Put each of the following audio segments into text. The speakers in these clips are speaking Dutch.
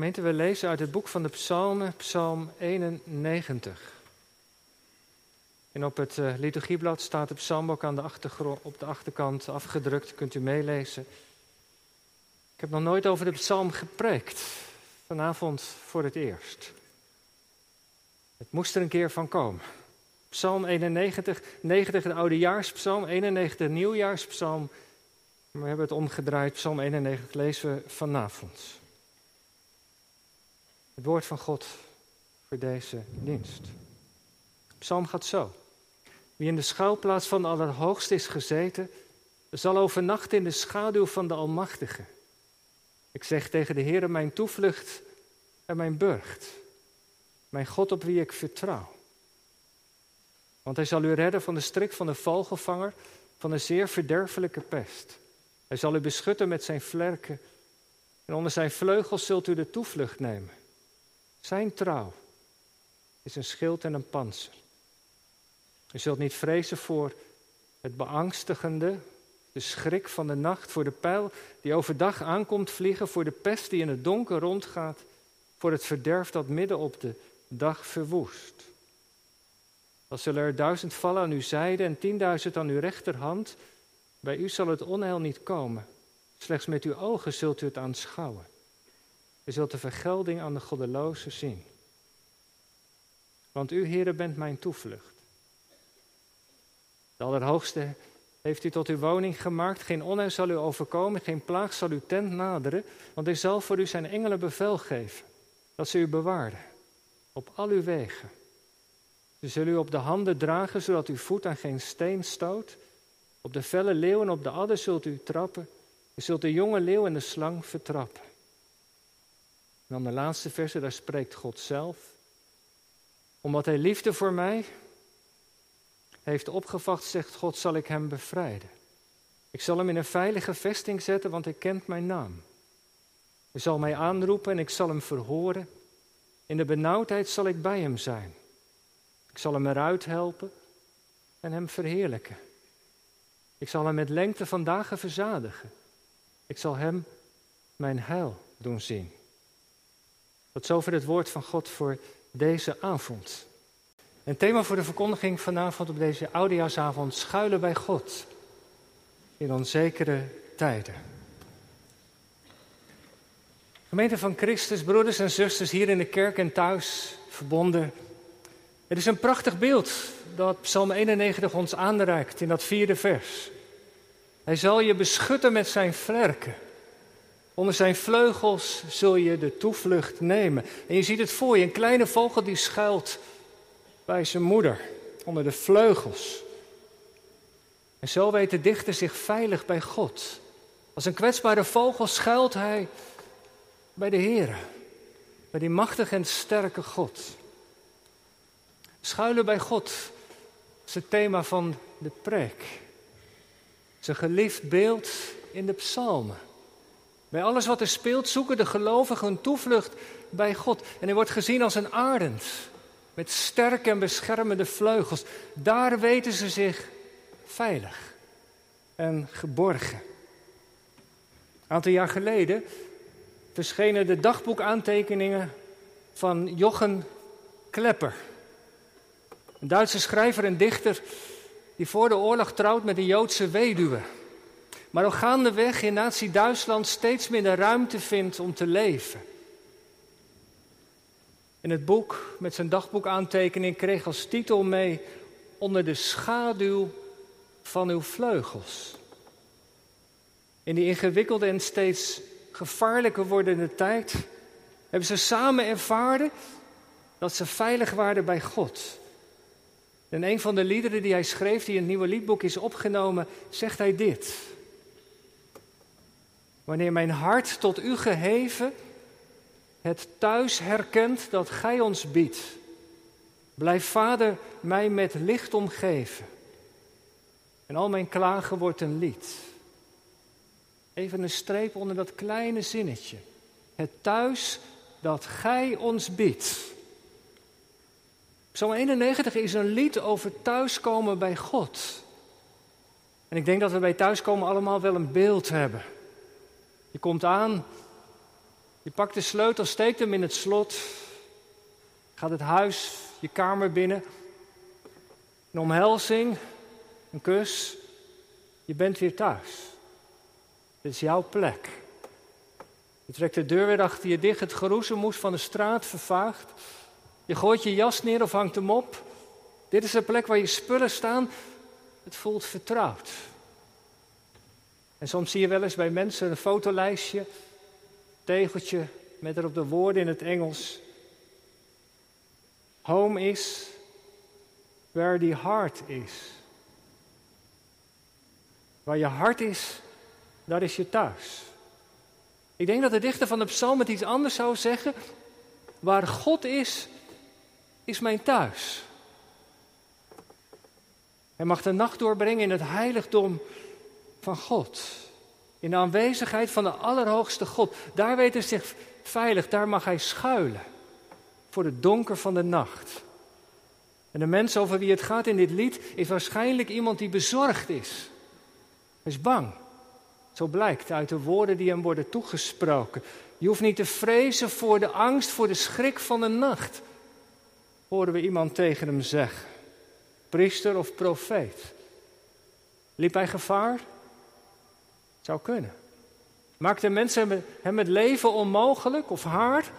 Gemeente, we lezen uit het boek van de Psalmen, Psalm 91. En op het uh, liturgieblad staat de psalmbok aan de op de achterkant afgedrukt, kunt u meelezen. Ik heb nog nooit over de psalm gepreekt, vanavond voor het eerst. Het moest er een keer van komen. Psalm 91, 90 de oudejaarspsalm, 91 de nieuwjaarspsalm. We hebben het omgedraaid, psalm 91 lezen we vanavond. Het woord van God voor deze dienst. psalm gaat zo. Wie in de schuilplaats van de Allerhoogste is gezeten, zal overnachten in de schaduw van de Almachtige. Ik zeg tegen de Heer mijn toevlucht en mijn burcht, mijn God op wie ik vertrouw. Want hij zal u redden van de strik van de vogelvanger, van een zeer verderfelijke pest. Hij zal u beschutten met zijn vlerken en onder zijn vleugels zult u de toevlucht nemen. Zijn trouw is een schild en een panzer. U zult niet vrezen voor het beangstigende, de schrik van de nacht, voor de pijl die overdag aankomt vliegen, voor de pest die in het donker rondgaat, voor het verderf dat midden op de dag verwoest. Dan zullen er duizend vallen aan uw zijde en tienduizend aan uw rechterhand. Bij u zal het onheil niet komen. Slechts met uw ogen zult u het aanschouwen. U zult de vergelding aan de goddelozen zien. Want u, Heere, bent mijn toevlucht. De Allerhoogste heeft u tot uw woning gemaakt. Geen onheil zal u overkomen, geen plaag zal uw tent naderen. Want hij zal voor u zijn engelen bevel geven, dat ze u bewaarden op al uw wegen. Ze zullen u op de handen dragen, zodat uw voet aan geen steen stoot. Op de felle leeuw en op de adder zult u trappen. U zult de jonge leeuw en de slang vertrappen. En dan de laatste verse, daar spreekt God zelf. Omdat hij liefde voor mij heeft opgevacht, zegt God, zal ik hem bevrijden. Ik zal hem in een veilige vesting zetten, want hij kent mijn naam. Hij zal mij aanroepen en ik zal hem verhoren. In de benauwdheid zal ik bij hem zijn. Ik zal hem eruit helpen en hem verheerlijken. Ik zal hem met lengte van dagen verzadigen. Ik zal hem mijn heil doen zien. Tot zover het woord van God voor deze avond. Een thema voor de verkondiging vanavond op deze oudejaarsavond: schuilen bij God in onzekere tijden. Gemeente van Christus, broeders en zusters hier in de kerk en thuis, verbonden. Het is een prachtig beeld dat Psalm 91 ons aanreikt in dat vierde vers. Hij zal je beschutten met zijn vlerken. Onder zijn vleugels zul je de toevlucht nemen. En je ziet het voor je, een kleine vogel die schuilt bij zijn moeder, onder de vleugels. En zo weet de dichter zich veilig bij God. Als een kwetsbare vogel schuilt hij bij de Heer, bij die machtige en sterke God. Schuilen bij God is het thema van de preek. Het is een geliefd beeld in de psalmen. Bij alles wat er speelt zoeken de gelovigen een toevlucht bij God. En hij wordt gezien als een arend met sterke en beschermende vleugels. Daar weten ze zich veilig en geborgen. Een aantal jaar geleden verschenen de dagboekaantekeningen van Jochen Klepper. Een Duitse schrijver en dichter die voor de oorlog trouwt met een Joodse weduwe. Maar ook gaandeweg in Nazi-Duitsland steeds minder ruimte vindt om te leven. In het boek met zijn dagboekaantekening kreeg als titel mee onder de schaduw van uw vleugels. In die ingewikkelde en steeds gevaarlijker wordende tijd hebben ze samen ervaren dat ze veilig waren bij God. In een van de liederen die hij schreef, die in het nieuwe liedboek is opgenomen, zegt hij dit. Wanneer mijn hart tot u geheven het thuis herkent dat gij ons biedt. Blijf Vader mij met licht omgeven. En al mijn klagen wordt een lied. Even een streep onder dat kleine zinnetje. Het thuis dat gij ons biedt. Psalm 91 is een lied over thuiskomen bij God. En ik denk dat we bij thuiskomen allemaal wel een beeld hebben. Je komt aan Je pakt de sleutel, steekt hem in het slot, gaat het huis, je kamer binnen. Een omhelzing, een kus. Je bent weer thuis. Dit is jouw plek. Je trekt de deur weer achter je dicht, het geroezemoes van de straat vervaagt. Je gooit je jas neer of hangt hem op. Dit is de plek waar je spullen staan. Het voelt vertrouwd. En soms zie je wel eens bij mensen een fotolijstje, tegeltje met erop de woorden in het Engels. Home is where the heart is. Waar je hart is, daar is je thuis. Ik denk dat de dichter van de psalm het iets anders zou zeggen. Waar God is, is mijn thuis. Hij mag de nacht doorbrengen in het heiligdom van God. In de aanwezigheid van de Allerhoogste God. Daar weet hij zich veilig, daar mag hij schuilen. Voor het donker van de nacht. En de mens over wie het gaat in dit lied is waarschijnlijk iemand die bezorgd is. Hij is bang. Zo blijkt uit de woorden die hem worden toegesproken. Je hoeft niet te vrezen voor de angst, voor de schrik van de nacht. Horen we iemand tegen hem zeggen. Priester of profeet. Liep hij gevaar? Zou kunnen. Maakte mensen hem het leven onmogelijk of haar?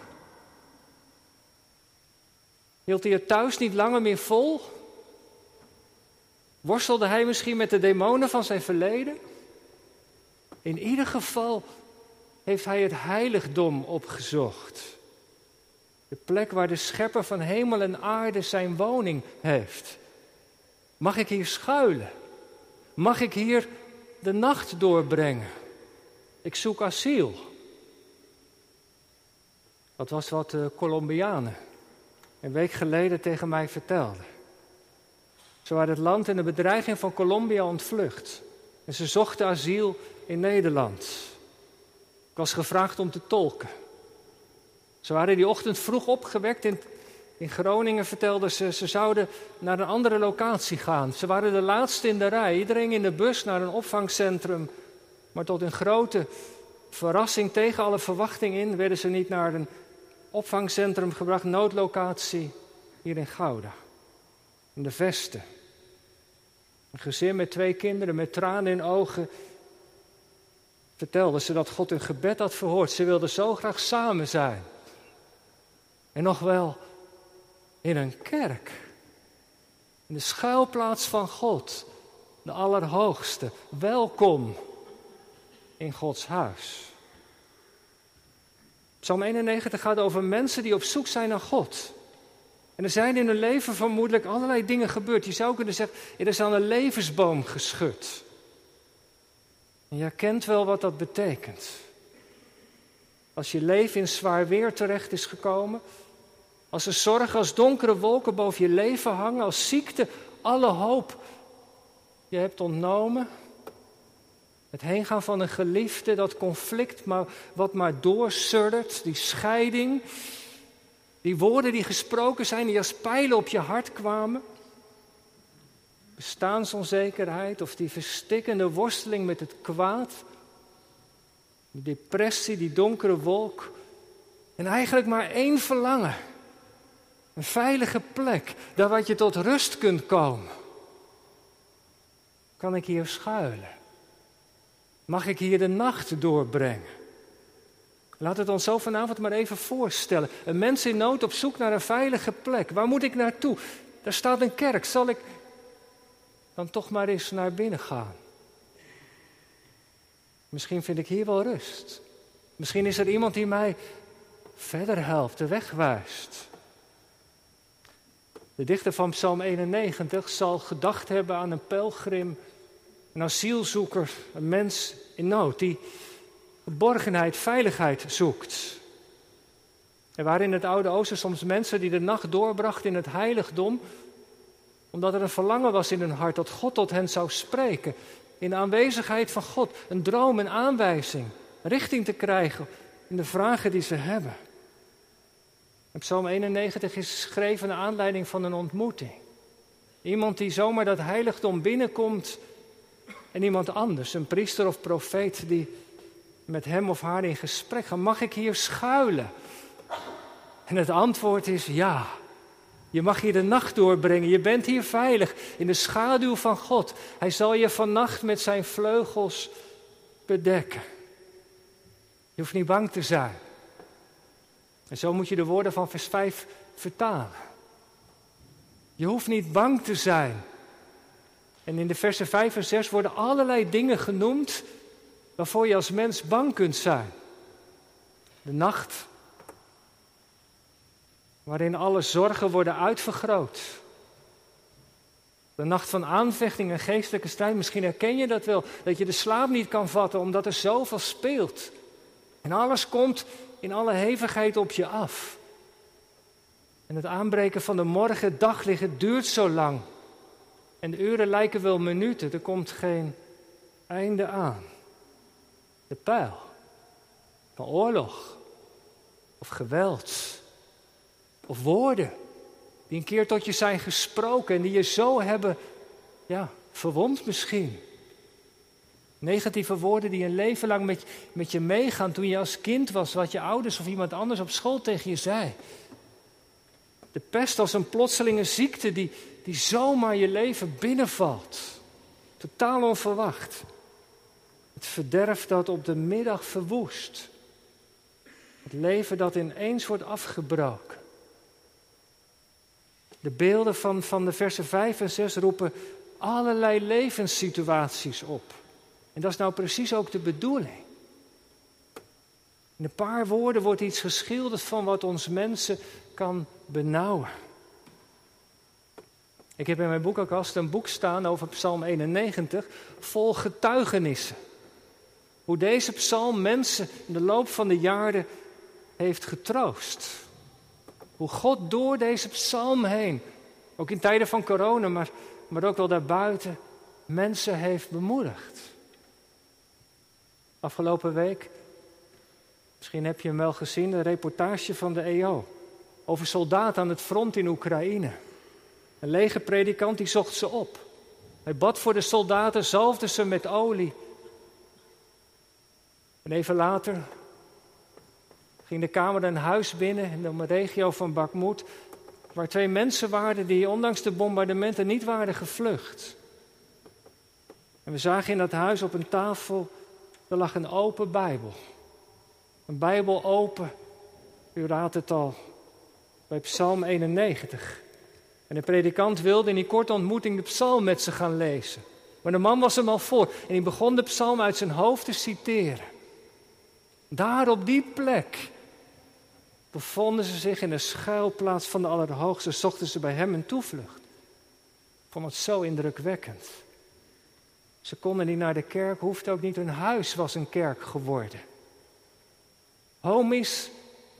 Hield hij het thuis niet langer meer vol? Worstelde hij misschien met de demonen van zijn verleden? In ieder geval heeft hij het heiligdom opgezocht. De plek waar de schepper van hemel en aarde zijn woning heeft. Mag ik hier schuilen? Mag ik hier de nacht doorbrengen? Ik zoek asiel. Dat was wat de Colombianen een week geleden tegen mij vertelden. Ze waren het land en de bedreiging van Colombia ontvlucht. En ze zochten asiel in Nederland. Ik was gevraagd om te tolken. Ze waren die ochtend vroeg opgewekt in, in Groningen, vertelden ze. Ze zouden naar een andere locatie gaan. Ze waren de laatste in de rij. Iedereen in de bus naar een opvangcentrum. Maar tot een grote verrassing, tegen alle verwachting in, werden ze niet naar een opvangcentrum gebracht, noodlocatie hier in Gouda. In de Vesten. Een gezin met twee kinderen met tranen in ogen vertelde ze dat God hun gebed had verhoord. Ze wilden zo graag samen zijn. En nog wel in een kerk. In de schuilplaats van God, de Allerhoogste. Welkom in Gods huis. Psalm 91 gaat over mensen die op zoek zijn naar God. En er zijn in hun leven vermoedelijk allerlei dingen gebeurd. Je zou kunnen zeggen, er is aan een levensboom geschud. En je kent wel wat dat betekent. Als je leven in zwaar weer terecht is gekomen, als er zorgen als donkere wolken boven je leven hangen, als ziekte alle hoop je hebt ontnomen, het heengaan van een geliefde, dat conflict maar, wat maar doorsuddert, die scheiding, die woorden die gesproken zijn, die als pijlen op je hart kwamen. Bestaansonzekerheid of die verstikkende worsteling met het kwaad. Die depressie, die donkere wolk. En eigenlijk maar één verlangen. Een veilige plek, daar waar je tot rust kunt komen. Kan ik hier schuilen? Mag ik hier de nacht doorbrengen? Laat het ons zo vanavond maar even voorstellen. Een mens in nood op zoek naar een veilige plek. Waar moet ik naartoe? Daar staat een kerk. Zal ik dan toch maar eens naar binnen gaan? Misschien vind ik hier wel rust. Misschien is er iemand die mij verder helpt, de weg wijst. De dichter van Psalm 91 zal gedacht hebben aan een pelgrim, een asielzoeker, een mens in nood die geborgenheid, veiligheid zoekt. Er waren in het Oude Oosten soms mensen die de nacht doorbrachten in het heiligdom, omdat er een verlangen was in hun hart dat God tot hen zou spreken. In de aanwezigheid van God, een droom, een aanwijzing, richting te krijgen in de vragen die ze hebben. En Psalm 91 is geschreven naar aanleiding van een ontmoeting. Iemand die zomaar dat heiligdom binnenkomt en iemand anders, een priester of profeet, die met hem of haar in gesprek gaan. Mag ik hier schuilen? En het antwoord is ja. Je mag hier de nacht doorbrengen. Je bent hier veilig in de schaduw van God. Hij zal je vannacht met zijn vleugels bedekken. Je hoeft niet bang te zijn. En zo moet je de woorden van vers 5 vertalen. Je hoeft niet bang te zijn. En in de versen 5 en 6 worden allerlei dingen genoemd waarvoor je als mens bang kunt zijn. De nacht, waarin alle zorgen worden uitvergroot. De nacht van aanvechting en geestelijke strijd, misschien herken je dat wel, dat je de slaap niet kan vatten omdat er zoveel speelt. En alles komt in alle hevigheid op je af. En het aanbreken van de morgen, daglicht, duurt zo lang. En de uren lijken wel minuten, er komt geen einde aan. De pijl van oorlog of geweld of woorden die een keer tot je zijn gesproken en die je zo hebben, ja, verwond misschien. Negatieve woorden die een leven lang met, met je meegaan toen je als kind was, wat je ouders of iemand anders op school tegen je zei. De pest als een plotselinge ziekte die, die zomaar je leven binnenvalt. Totaal onverwacht. Het verderf dat op de middag verwoest. Het leven dat ineens wordt afgebroken. De beelden van, van de versen 5 en 6 roepen allerlei levenssituaties op. En dat is nou precies ook de bedoeling. In een paar woorden wordt iets geschilderd van wat ons mensen kan benauwen. Ik heb in mijn boekenkast een boek staan over Psalm 91, vol getuigenissen. Hoe deze psalm mensen in de loop van de jaren heeft getroost. Hoe God door deze psalm heen, ook in tijden van corona, maar, maar ook wel daarbuiten, mensen heeft bemoedigd. Afgelopen week, misschien heb je hem wel gezien, een reportage van de EO over soldaten aan het front in Oekraïne. Een lege predikant die zocht ze op. Hij bad voor de soldaten, zalfde ze met olie. En even later ging de kamer een huis binnen in de regio van Bakmoed, waar twee mensen waren die ondanks de bombardementen niet waren gevlucht. En we zagen in dat huis op een tafel, er lag een open Bijbel. Een Bijbel open, u raadt het al, bij Psalm 91. En de predikant wilde in die korte ontmoeting de psalm met ze gaan lezen. Maar de man was hem al voor en hij begon de psalm uit zijn hoofd te citeren. Daar op die plek bevonden ze zich in de schuilplaats van de Allerhoogste, zochten ze bij hem een toevlucht. Ik vond het zo indrukwekkend. Ze konden niet naar de kerk, hoefde ook niet, hun huis was een kerk geworden. Home is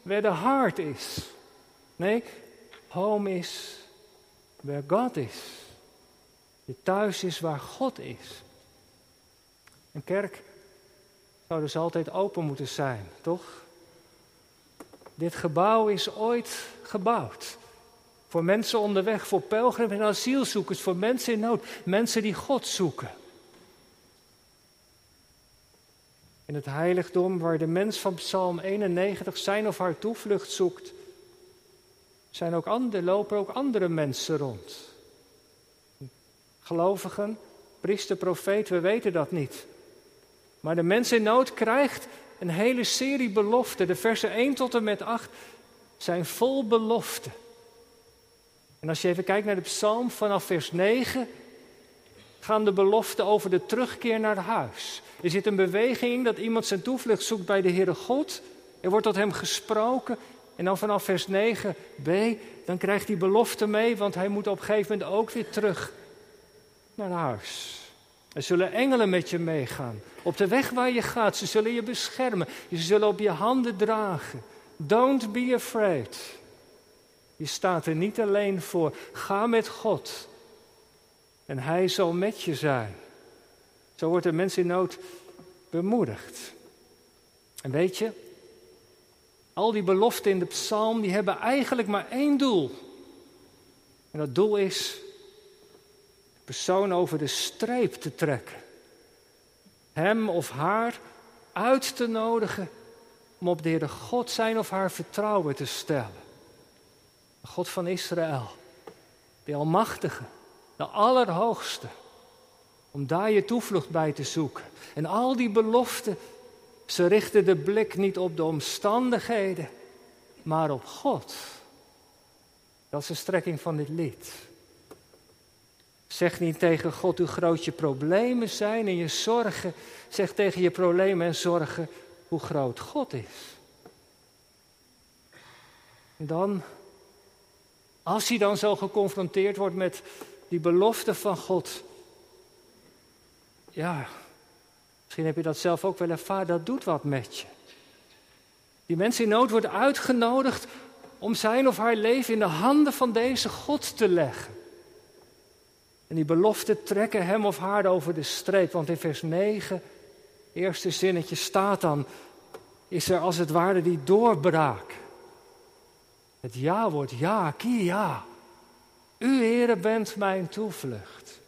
where the heart is. Nee, home is waar God is. Je thuis is waar God is. Een kerk zou dus altijd open moeten zijn, toch? Dit gebouw is ooit gebouwd. Voor mensen onderweg, voor pelgrims en asielzoekers, voor mensen in nood, mensen die God zoeken. In het heiligdom waar de mens van Psalm 91 zijn of haar toevlucht zoekt, zijn ook andere, lopen ook andere mensen rond. Gelovigen, priester, profeet, we weten dat niet. Maar de mens in nood krijgt een hele serie beloften. De versen 1 tot en met 8 zijn vol beloften. En als je even kijkt naar de psalm vanaf vers 9, gaan de beloften over de terugkeer naar huis. Er zit een beweging in dat iemand zijn toevlucht zoekt bij de Heere God. Er wordt tot hem gesproken en dan vanaf vers 9b, dan krijgt hij belofte mee, want hij moet op een gegeven moment ook weer terug naar huis. Er zullen engelen met je meegaan. Op de weg waar je gaat, ze zullen je beschermen. Ze zullen op je handen dragen. Don't be afraid. Je staat er niet alleen voor. Ga met God. En Hij zal met je zijn. Zo wordt de mens in nood bemoedigd. En weet je, al die beloften in de psalm, die hebben eigenlijk maar één doel. En dat doel is de persoon over de streep te trekken. Hem of haar uit te nodigen om op de Heere God zijn of haar vertrouwen te stellen. God van Israël, de Almachtige, de Allerhoogste. Om daar je toevlucht bij te zoeken. En al die beloften, ze richten de blik niet op de omstandigheden, maar op God. Dat is de strekking van dit lied. Zeg niet tegen God hoe groot je problemen zijn en je zorgen. Zeg tegen je problemen en zorgen hoe groot God is. En dan, als hij dan zo geconfronteerd wordt met die belofte van God. Ja, misschien heb je dat zelf ook wel ervaren, dat doet wat met je. Die mensen in nood wordt uitgenodigd om zijn of haar leven in de handen van deze God te leggen. En die beloften trekken hem of haar over de streep. Want in vers 9, eerste zinnetje staat dan, is er als het ware die doorbraak. Het ja wordt ja, kie ja. U, Heere, bent mijn toevlucht.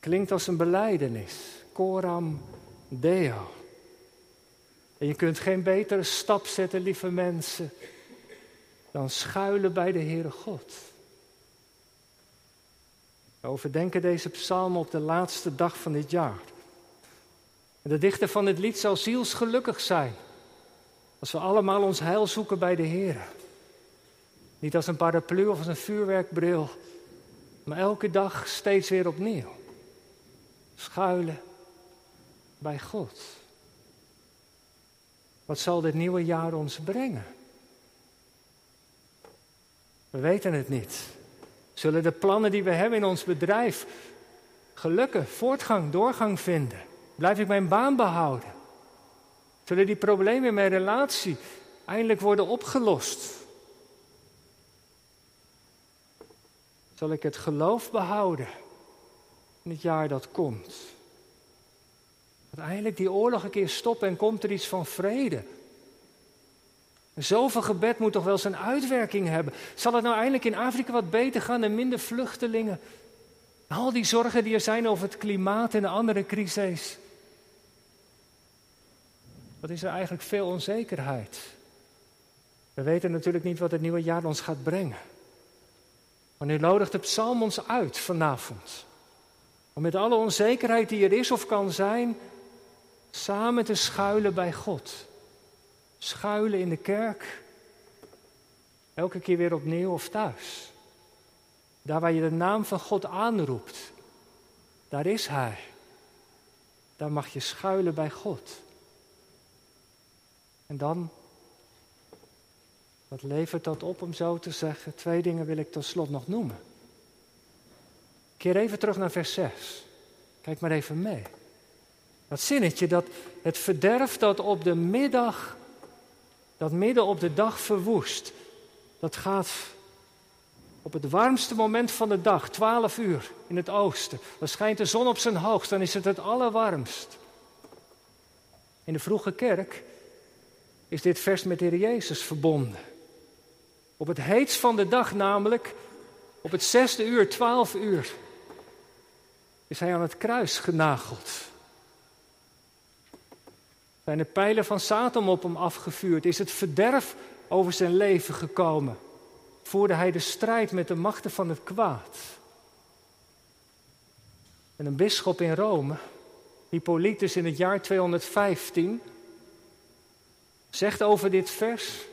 Klinkt als een beleidenis. Coram Deo. En je kunt geen betere stap zetten, lieve mensen, dan schuilen bij de Heere God. We overdenken deze psalm op de laatste dag van dit jaar. En de dichter van het lied zal zielsgelukkig zijn. Als we allemaal ons heil zoeken bij de Heer. Niet als een paraplu of als een vuurwerkbril, maar elke dag steeds weer opnieuw. Schuilen bij God. Wat zal dit nieuwe jaar ons brengen? We weten het niet. Zullen de plannen die we hebben in ons bedrijf gelukken, voortgang, doorgang vinden? Blijf ik mijn baan behouden? Zullen die problemen in mijn relatie eindelijk worden opgelost? Zal ik het geloof behouden in het jaar dat komt? Dat eindelijk die oorlog een keer stopt en komt er iets van vrede. Zoveel gebed moet toch wel zijn uitwerking hebben. Zal het nou eindelijk in Afrika wat beter gaan en minder vluchtelingen? Al die zorgen die er zijn over het klimaat en de andere crises. Wat is er eigenlijk veel onzekerheid? We weten natuurlijk niet wat het nieuwe jaar ons gaat brengen. Maar nu nodigt de psalm ons uit vanavond. Om met alle onzekerheid die er is of kan zijn, samen te schuilen bij God. Schuilen in de kerk, elke keer weer opnieuw of thuis. Daar waar je de naam van God aanroept, daar is Hij. Daar mag je schuilen bij God. En dan, wat levert dat op om zo te zeggen? Twee dingen wil ik tot slot nog noemen. Keer even terug naar vers 6. Kijk maar even mee. Dat zinnetje, dat het verderf dat op de middag, dat midden op de dag verwoest, dat gaat op het warmste moment van de dag, 12 uur in het oosten. Dan schijnt de zon op zijn hoogst, dan is het het allerwarmst. In de vroege kerk is dit vers met de Heer Jezus verbonden. Op het heetst van de dag namelijk, op het zesde uur, twaalf uur, is hij aan het kruis genageld. Zijn de pijlen van Satan op hem afgevuurd? Is het verderf over zijn leven gekomen? Voerde hij de strijd met de machten van het kwaad? En een bisschop in Rome, Hippolytus in het jaar 215, zegt over dit vers.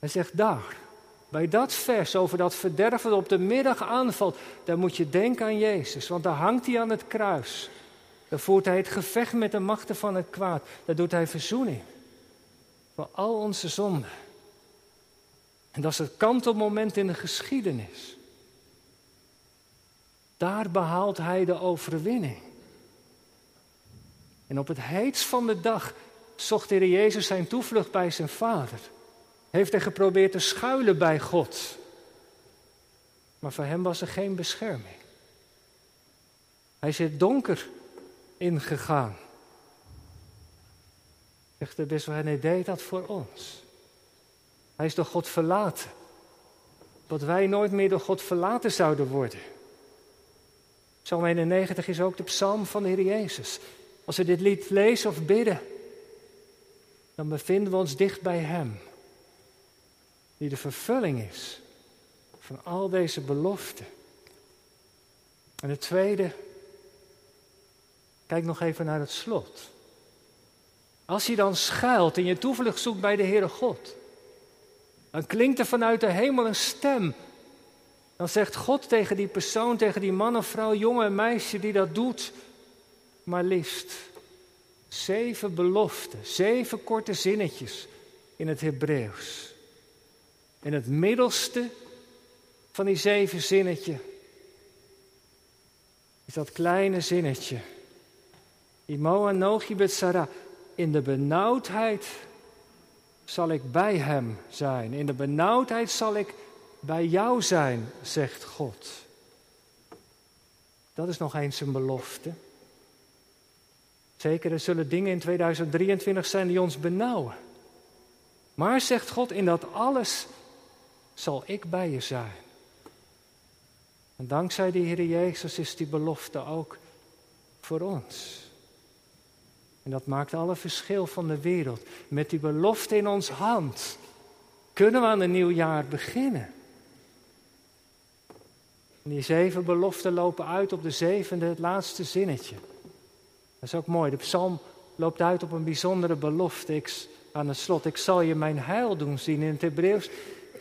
Hij zegt daar, bij dat vers over dat verderf dat op de middag aanvalt, daar moet je denken aan Jezus, want daar hangt hij aan het kruis. Daar voert hij het gevecht met de machten van het kwaad. Daar doet hij verzoening voor al onze zonden. En dat is het kantelmoment in de geschiedenis. Daar behaalt hij de overwinning. En op het heetst van de dag zocht de Heer Jezus zijn toevlucht bij zijn vader. Heeft hij geprobeerd te schuilen bij God. Maar voor hem was er geen bescherming. Hij is het donker ingegaan. Zegt de bisschop, hij deed dat voor ons. Hij is door God verlaten. Dat wij nooit meer door God verlaten zouden worden. Psalm 91 is ook de psalm van de Heer Jezus. Als we dit lied lezen of bidden, dan bevinden we ons dicht bij Hem, die de vervulling is van al deze beloften. En het tweede, kijk nog even naar het slot. Als je dan schuilt en je toevlucht zoekt bij de Heere God, dan klinkt er vanuit de hemel een stem. Dan zegt God tegen die persoon, tegen die man of vrouw, jongen en meisje die dat doet, maar liefst zeven beloften, zeven korte zinnetjes in het Hebreeuws. En het middelste van die zeven zinnetje is dat kleine zinnetje. Imo anochi bet Sarah. In de benauwdheid zal ik bij hem zijn. In de benauwdheid zal ik bij jou zijn, zegt God. Dat is nog eens een belofte. Zeker, er zullen dingen in 2023 zijn die ons benauwen. Maar, zegt God, in dat alles zal ik bij je zijn. En dankzij de Heer Jezus is die belofte ook voor ons. En dat maakt alle verschil van de wereld. Met die belofte in ons hand kunnen we aan een nieuw jaar beginnen. En die zeven beloften lopen uit op de zevende, het laatste zinnetje. Dat is ook mooi. De psalm loopt uit op een bijzondere belofte. Aan het slot, ik zal je mijn heil doen zien. In het Hebreeuws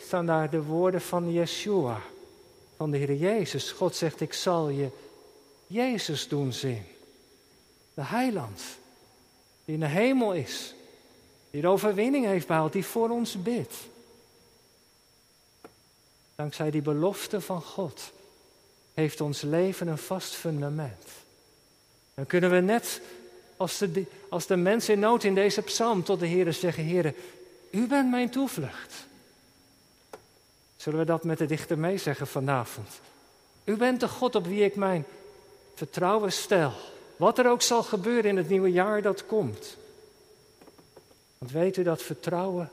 staan daar de woorden van Yeshua, van de Heer Jezus. God zegt, ik zal je Jezus doen zien. De heiland, die in de hemel is, die de overwinning heeft behaald, die voor ons bidt. Dankzij die belofte van God heeft ons leven een vast fundament. Dan kunnen we net als de, als de mensen in nood in deze psalm tot de Heer zeggen, Heer, u bent mijn toevlucht. Zullen we dat met de dichter mee zeggen vanavond? U bent de God op wie ik mijn vertrouwen stel. Wat er ook zal gebeuren in het nieuwe jaar dat komt. Want weet u dat vertrouwen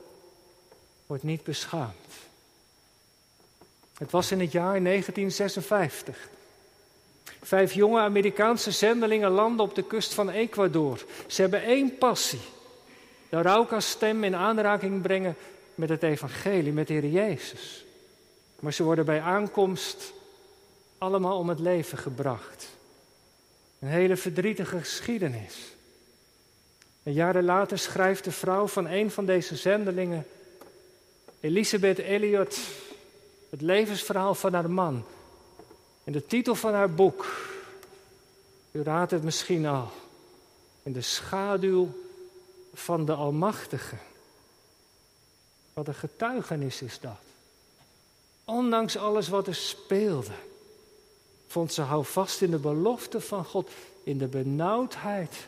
wordt niet beschaamd. Het was in het jaar 1956. Vijf jonge Amerikaanse zendelingen landen op de kust van Ecuador. Ze hebben één passie. De Rauka-stem in aanraking brengen met het evangelie, met de Heer Jezus. Maar ze worden bij aankomst allemaal om het leven gebracht. Een hele verdrietige geschiedenis. En jaren later schrijft de vrouw van een van deze zendelingen, Elisabeth Elliot, het levensverhaal van haar man. En de titel van haar boek, u raadt het misschien al, in de schaduw van de Almachtige. Wat een getuigenis is dat. Ondanks alles wat er speelde, vond ze hou vast in de belofte van God. In de benauwdheid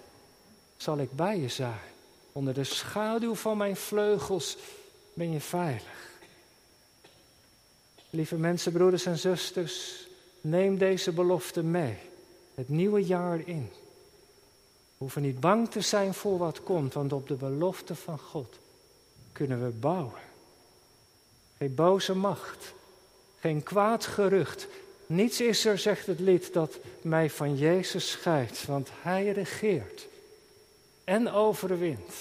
zal ik bij je zijn. Onder de schaduw van mijn vleugels ben je veilig. Lieve mensen, broeders en zusters, neem deze belofte mee. Het nieuwe jaar in. We hoeven niet bang te zijn voor wat komt, want op de belofte van God kunnen we bouwen. Geen boze macht, geen kwaad gerucht. Niets is er, zegt het lied, dat mij van Jezus scheidt, want Hij regeert en overwint.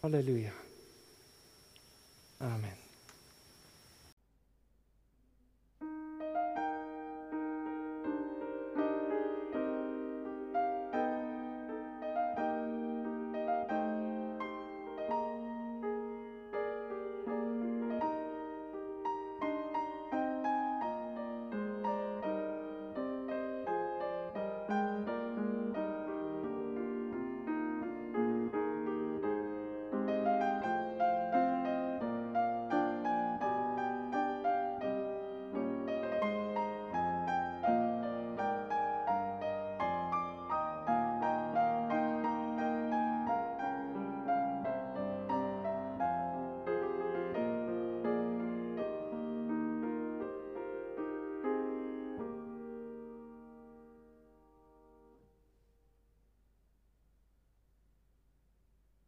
Halleluja. Amen.